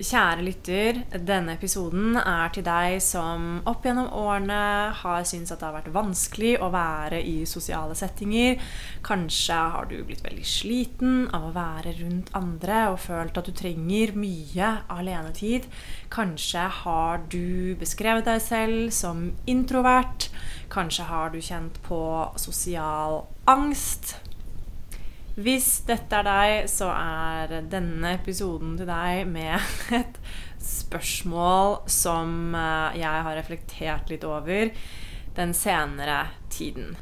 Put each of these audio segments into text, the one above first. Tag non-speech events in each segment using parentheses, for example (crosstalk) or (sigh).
Kjære lytter, denne episoden er til deg som opp gjennom årene har syntes at det har vært vanskelig å være i sosiale settinger. Kanskje har du blitt veldig sliten av å være rundt andre og følt at du trenger mye alenetid. Kanskje har du beskrevet deg selv som introvert. Kanskje har du kjent på sosial angst. Hvis dette er deg, så er denne episoden til deg med (laughs) et spørsmål som eh, jeg har reflektert litt over den senere tiden.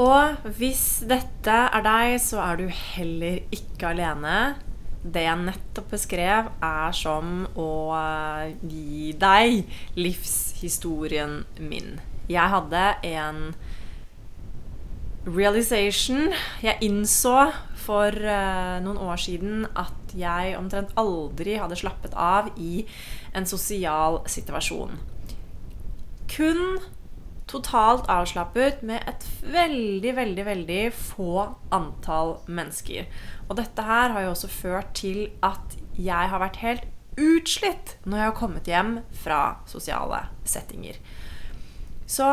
Og hvis dette er deg, så er du heller ikke alene. Det jeg nettopp beskrev, er som å eh, gi deg livshistorien min. Jeg hadde en realization. Jeg innså for uh, noen år siden at jeg omtrent aldri hadde slappet av i en sosial situasjon. Kun totalt avslappet med et veldig, veldig, veldig få antall mennesker. Og dette her har jo også ført til at jeg har vært helt utslitt når jeg har kommet hjem fra sosiale settinger. Så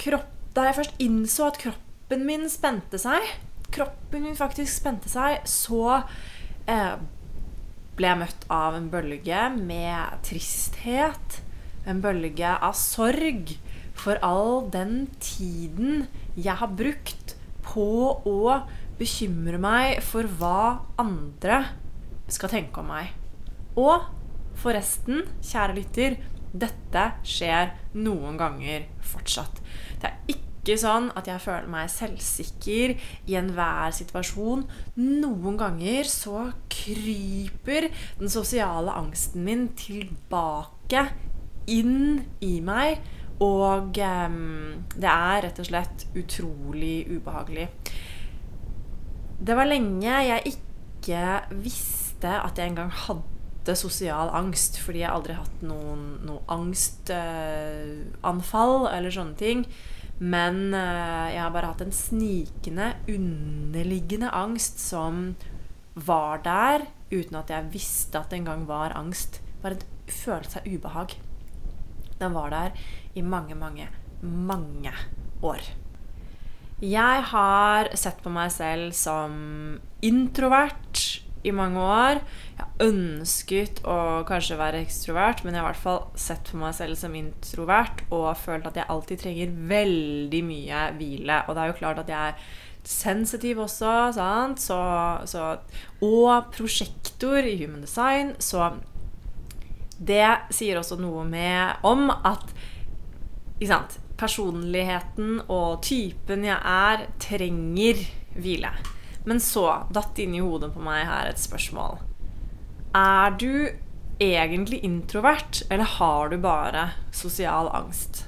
kropp, da jeg først innså at kroppen kroppen min spente seg, kroppen min faktisk spente seg, så eh, ble jeg møtt av en bølge med tristhet. En bølge av sorg for all den tiden jeg har brukt på å bekymre meg for hva andre skal tenke om meg. Og forresten, kjære lytter, dette skjer noen ganger fortsatt. Det er ikke ikke sånn at jeg føler meg selvsikker i enhver situasjon. Noen ganger så kryper den sosiale angsten min tilbake inn i meg. Og um, det er rett og slett utrolig ubehagelig. Det var lenge jeg ikke visste at jeg engang hadde sosial angst, fordi jeg aldri hatt noen, noe angstanfall eller sånne ting. Men uh, jeg har bare hatt en snikende, underliggende angst som var der uten at jeg visste at det engang var angst. Bare en følelse av ubehag. Den var der i mange, mange, mange år. Jeg har sett på meg selv som introvert i mange år. Jeg har ønsket å kanskje være ekstrovert, men jeg har i hvert fall sett på meg selv som introvert og følt at jeg alltid trenger veldig mye hvile. Og det er jo klart at jeg er sensitiv også, sant? Så, så, og prosjektor i Human Design. Så det sier også noe med om at ikke sant, personligheten og typen jeg er, trenger hvile. Men så datt inn i hodet på meg her et spørsmål. Er du egentlig introvert, eller har du bare sosial angst?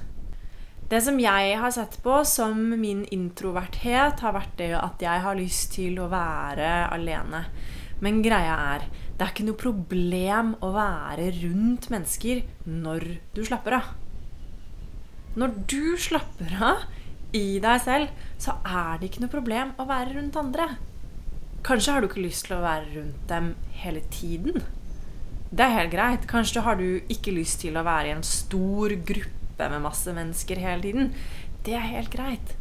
Det som jeg har sett på som min introverthet, har vært det at jeg har lyst til å være alene. Men greia er, det er ikke noe problem å være rundt mennesker når du slapper av. Når du slapper av i deg selv, så er det ikke noe problem å være rundt andre. Kanskje har du ikke lyst til å være rundt dem hele tiden. Det er helt greit. Kanskje har du ikke lyst til å være i en stor gruppe med masse mennesker hele tiden. Det er helt greit.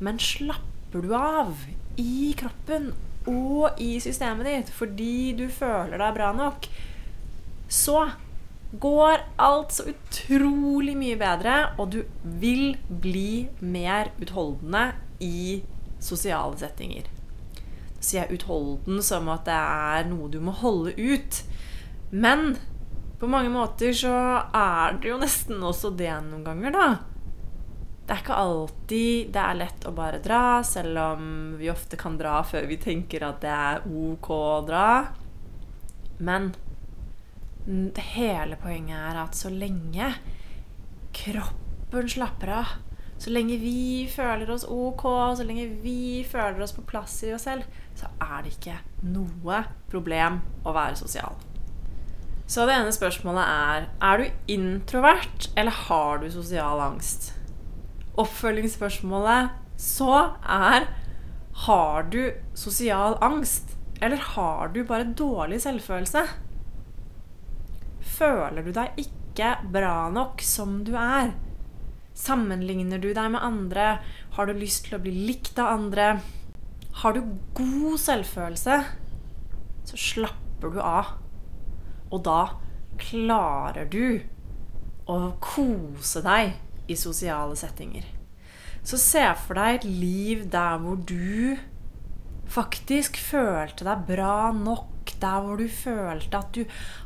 Men slapper du av i kroppen og i systemet ditt fordi du føler deg bra nok, så går alt så utrolig mye bedre, og du vil bli mer utholdende i sosiale settinger. Så sier jeg utholden som at det er noe du må holde ut. Men på mange måter så er det jo nesten også det noen ganger, da. Det er ikke alltid det er lett å bare dra, selv om vi ofte kan dra før vi tenker at det er ok å dra. Men hele poenget er at så lenge kroppen slapper av, så lenge vi føler oss ok, så lenge vi føler oss på plass i oss selv, så er det ikke noe problem å være sosial. Så det ene spørsmålet er Er du introvert, eller har du sosial angst? Oppfølgingsspørsmålet så er Har du sosial angst, eller har du bare dårlig selvfølelse? Føler du deg ikke bra nok som du er? Sammenligner du deg med andre? Har du lyst til å bli likt av andre? Har du god selvfølelse, så slapper du av. Og da klarer du å kose deg i sosiale settinger. Så se for deg et liv der hvor du faktisk følte deg bra nok. Der hvor du følte at du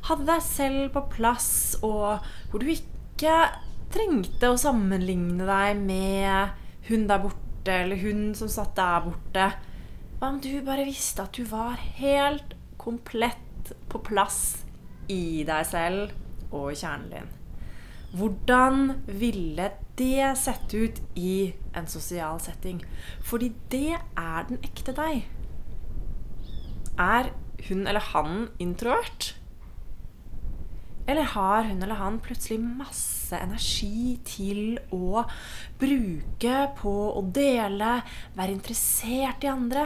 hadde deg selv på plass, og hvor du ikke trengte å sammenligne deg med hun der borte, eller hun som satt der borte. Hva om du bare visste at du var helt komplett på plass i deg selv og i kjernen din? Hvordan ville det sett ut i en sosial setting? Fordi det er den ekte deg. Er hun eller han introvert? Eller har hun eller han plutselig masse energi til å bruke på å dele, være interessert i andre?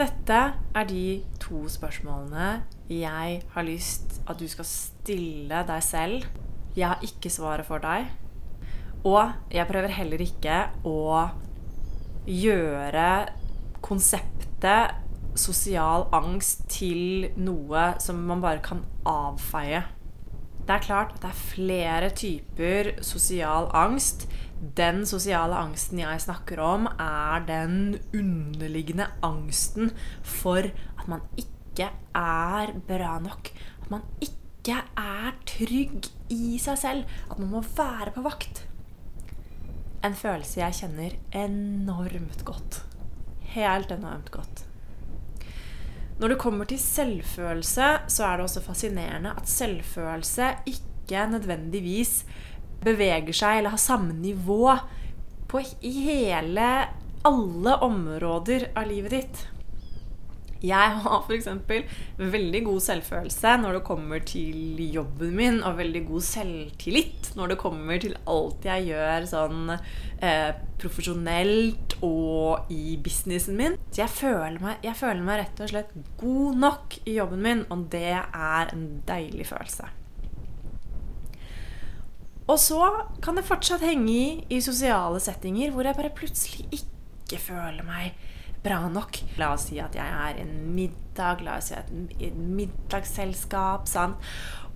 Dette er de to spørsmålene jeg har lyst at du skal stille deg selv. Jeg har ikke svaret for deg. Og jeg prøver heller ikke å gjøre konseptet sosial angst til noe som man bare kan avfeie. Det er klart at det er flere typer sosial angst. Den sosiale angsten jeg snakker om, er den underliggende angsten for at man ikke er bra nok. At man ikke er trygg i seg selv. At man må være på vakt. En følelse jeg kjenner enormt godt. Helt enormt godt. Når det kommer til selvfølelse, så er det også fascinerende at selvfølelse ikke nødvendigvis beveger seg eller har samme nivå på i hele alle områder av livet ditt. Jeg har f.eks. veldig god selvfølelse når det kommer til jobben min, og veldig god selvtillit når det kommer til alt jeg gjør sånn eh, profesjonelt og i businessen min. Så jeg føler, meg, jeg føler meg rett og slett god nok i jobben min, og det er en deilig følelse. Og så kan det fortsatt henge i i sosiale settinger hvor jeg bare plutselig ikke føler meg bra nok. La oss si at jeg er en middag, la oss si at et middagsselskap, sant?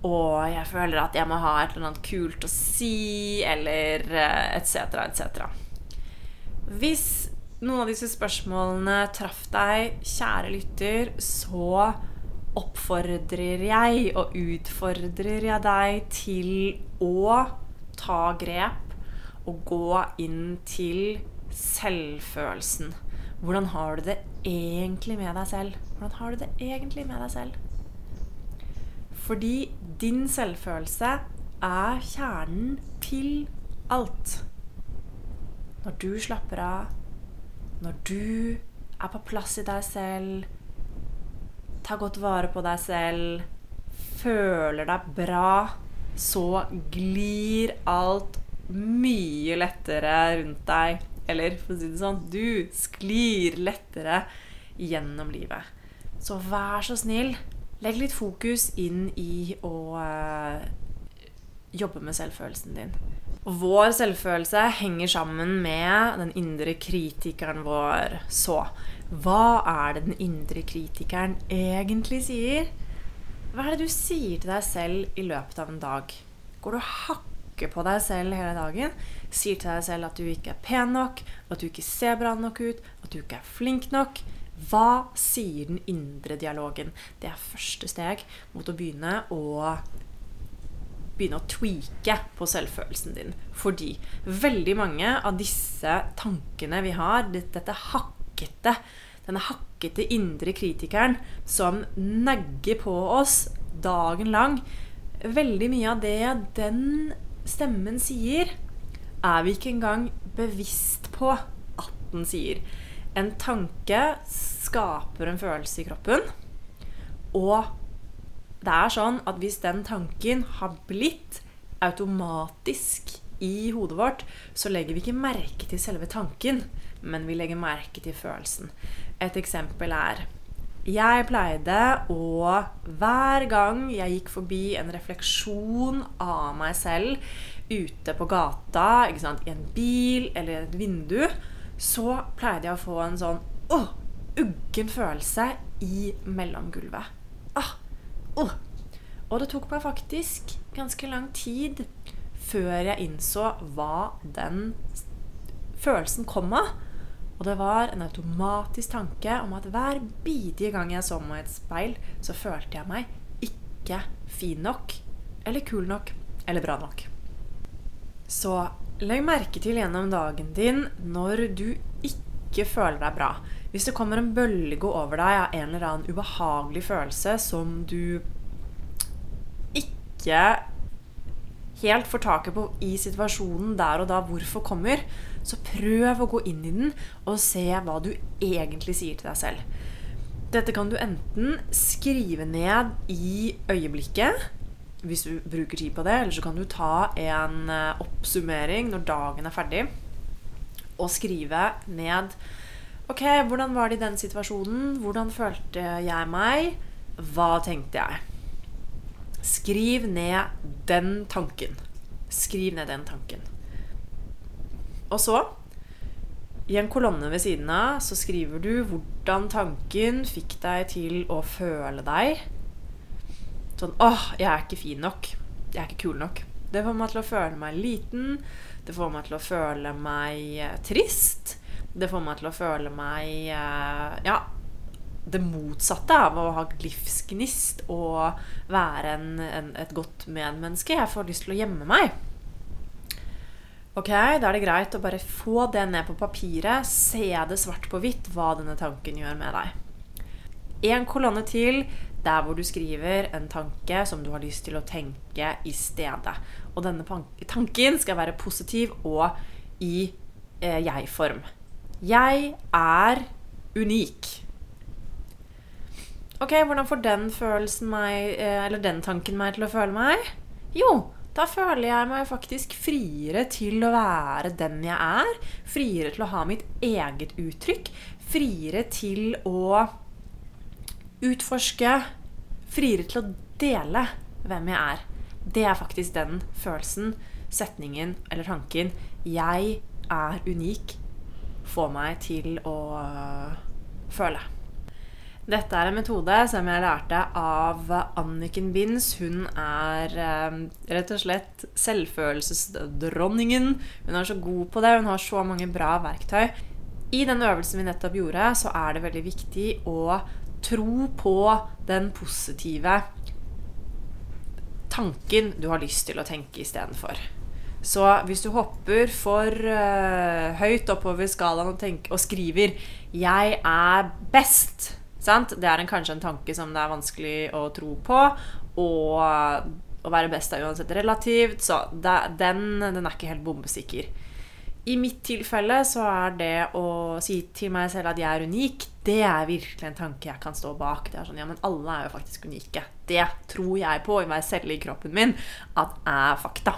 og jeg føler at jeg må ha et eller annet kult å si, eller etc., etc. Hvis noen av disse spørsmålene traff deg, kjære lytter, så oppfordrer jeg og utfordrer jeg deg til å ta grep og gå inn til selvfølelsen. Hvordan har du det egentlig med deg selv? Hvordan har du det egentlig med deg selv? Fordi din selvfølelse er kjernen til alt. Når du slapper av, når du er på plass i deg selv, tar godt vare på deg selv, føler deg bra, så glir alt mye lettere rundt deg. Eller for å si det sånn du sklir lettere gjennom livet. Så vær så snill, legg litt fokus inn i å uh, jobbe med selvfølelsen din. Vår selvfølelse henger sammen med den indre kritikeren vår. Så hva er det den indre kritikeren egentlig sier? Hva er det du sier til deg selv i løpet av en dag? Går du og hakker på deg selv hele dagen? Sier til deg selv at du ikke er pen nok, at du ikke ser bra nok ut, at du ikke er flink nok? Hva sier den indre dialogen? Det er første steg mot å begynne å begynne å tweake på selvfølelsen din. Fordi veldig mange av disse tankene vi har, dette hakkete, denne hakkete indre kritikeren som nagger på oss dagen lang. Veldig mye av det den stemmen sier, er vi ikke engang bevisst på at den sier. En tanke skaper en følelse i kroppen. Og det er sånn at hvis den tanken har blitt automatisk i hodet vårt, så legger vi ikke merke til selve tanken, men vi legger merke til følelsen. Et eksempel er jeg pleide å Hver gang jeg gikk forbi en refleksjon av meg selv ute på gata, i en bil eller et vindu, så pleide jeg å få en sånn åh, uggen følelse i mellomgulvet. Ah, oh. Og det tok meg faktisk ganske lang tid før jeg innså hva den følelsen kom av. Og det var en automatisk tanke om at hver bidige gang jeg så meg i et speil, så følte jeg meg ikke fin nok, eller kul nok, eller bra nok. Så legg merke til gjennom dagen din når du ikke føler deg bra. Hvis det kommer en bølge over deg av en eller annen ubehagelig følelse som du ikke helt får taket på i situasjonen der og da hvorfor kommer, så prøv å gå inn i den og se hva du egentlig sier til deg selv. Dette kan du enten skrive ned i øyeblikket, hvis du bruker tid på det, eller så kan du ta en eh, oppsummering når dagen er ferdig, og skrive ned Ok, hvordan var det i den situasjonen? Hvordan følte jeg meg? Hva tenkte jeg? Skriv ned den tanken. Skriv ned den tanken. Og så, i en kolonne ved siden av, så skriver du hvordan tanken fikk deg til å føle deg sånn åh, jeg er ikke fin nok. Jeg er ikke kul nok. Det får meg til å føle meg liten. Det får meg til å føle meg eh, trist. Det får meg til å føle meg eh, Ja, det motsatte av å ha livsgnist og være en, en, et godt medmenneske. Jeg får lyst til å gjemme meg. Ok, Da er det greit å bare få det ned på papiret, se det svart på hvitt hva denne tanken gjør med deg. En kolonne til der hvor du skriver en tanke som du har lyst til å tenke i stedet. Og denne tanken skal være positiv og i eh, jeg-form. Jeg er unik. Ok, hvordan får den meg, eh, eller den tanken meg til å føle meg? Jo, da føler jeg meg faktisk friere til å være den jeg er. Friere til å ha mitt eget uttrykk. Friere til å utforske. Friere til å dele hvem jeg er. Det er faktisk den følelsen, setningen eller tanken 'jeg er unik' får meg til å føle. Dette er en metode som jeg lærte av Anniken Binds. Hun er eh, rett og slett selvfølelsesdronningen. Hun er så god på det. Hun har så mange bra verktøy. I den øvelsen vi nettopp gjorde, så er det veldig viktig å tro på den positive tanken du har lyst til å tenke istedenfor. Så hvis du hopper for uh, høyt oppover skalaen og, og skriver 'Jeg er best', Sant? Det er en, kanskje en tanke som det er vanskelig å tro på. Og å være best er uansett relativt, så det, den, den, er ikke helt bombesikker. I mitt tilfelle så er det å si til meg selv at jeg er unik, det er virkelig en tanke jeg kan stå bak. Det er sånn, ja, men alle er jo faktisk unike. Det tror jeg på i meg selv, i kroppen min at er fakta.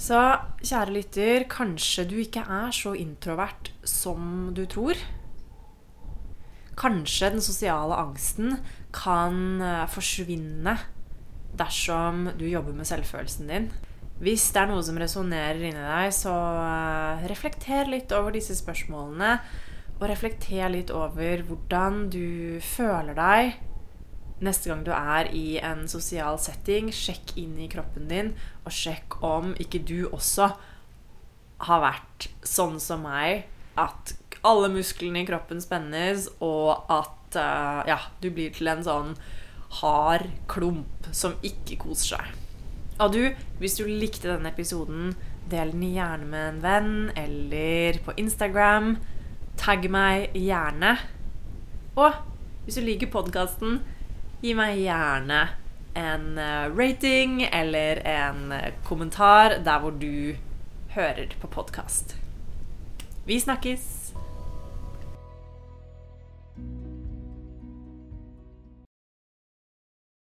Så kjære lytter, kanskje du ikke er så introvert som du tror. Kanskje den sosiale angsten kan eh, forsvinne dersom du jobber med selvfølelsen din. Hvis det er noe som resonnerer inni deg, så eh, reflekter litt over disse spørsmålene. Og reflekter litt over hvordan du føler deg neste gang du er i en sosial setting. Sjekk inn i kroppen din, og sjekk om ikke du også har vært sånn som meg, at alle musklene i kroppen spennes, og at uh, ja, du blir til en sånn hard klump som ikke koser seg. Og du, hvis du likte denne episoden, del den gjerne med en venn eller på Instagram. Tagg meg gjerne. Og hvis du liker podkasten, gi meg gjerne en eh, rating eller en eh, kommentar der hvor du hører på podkast. Vi snakkes!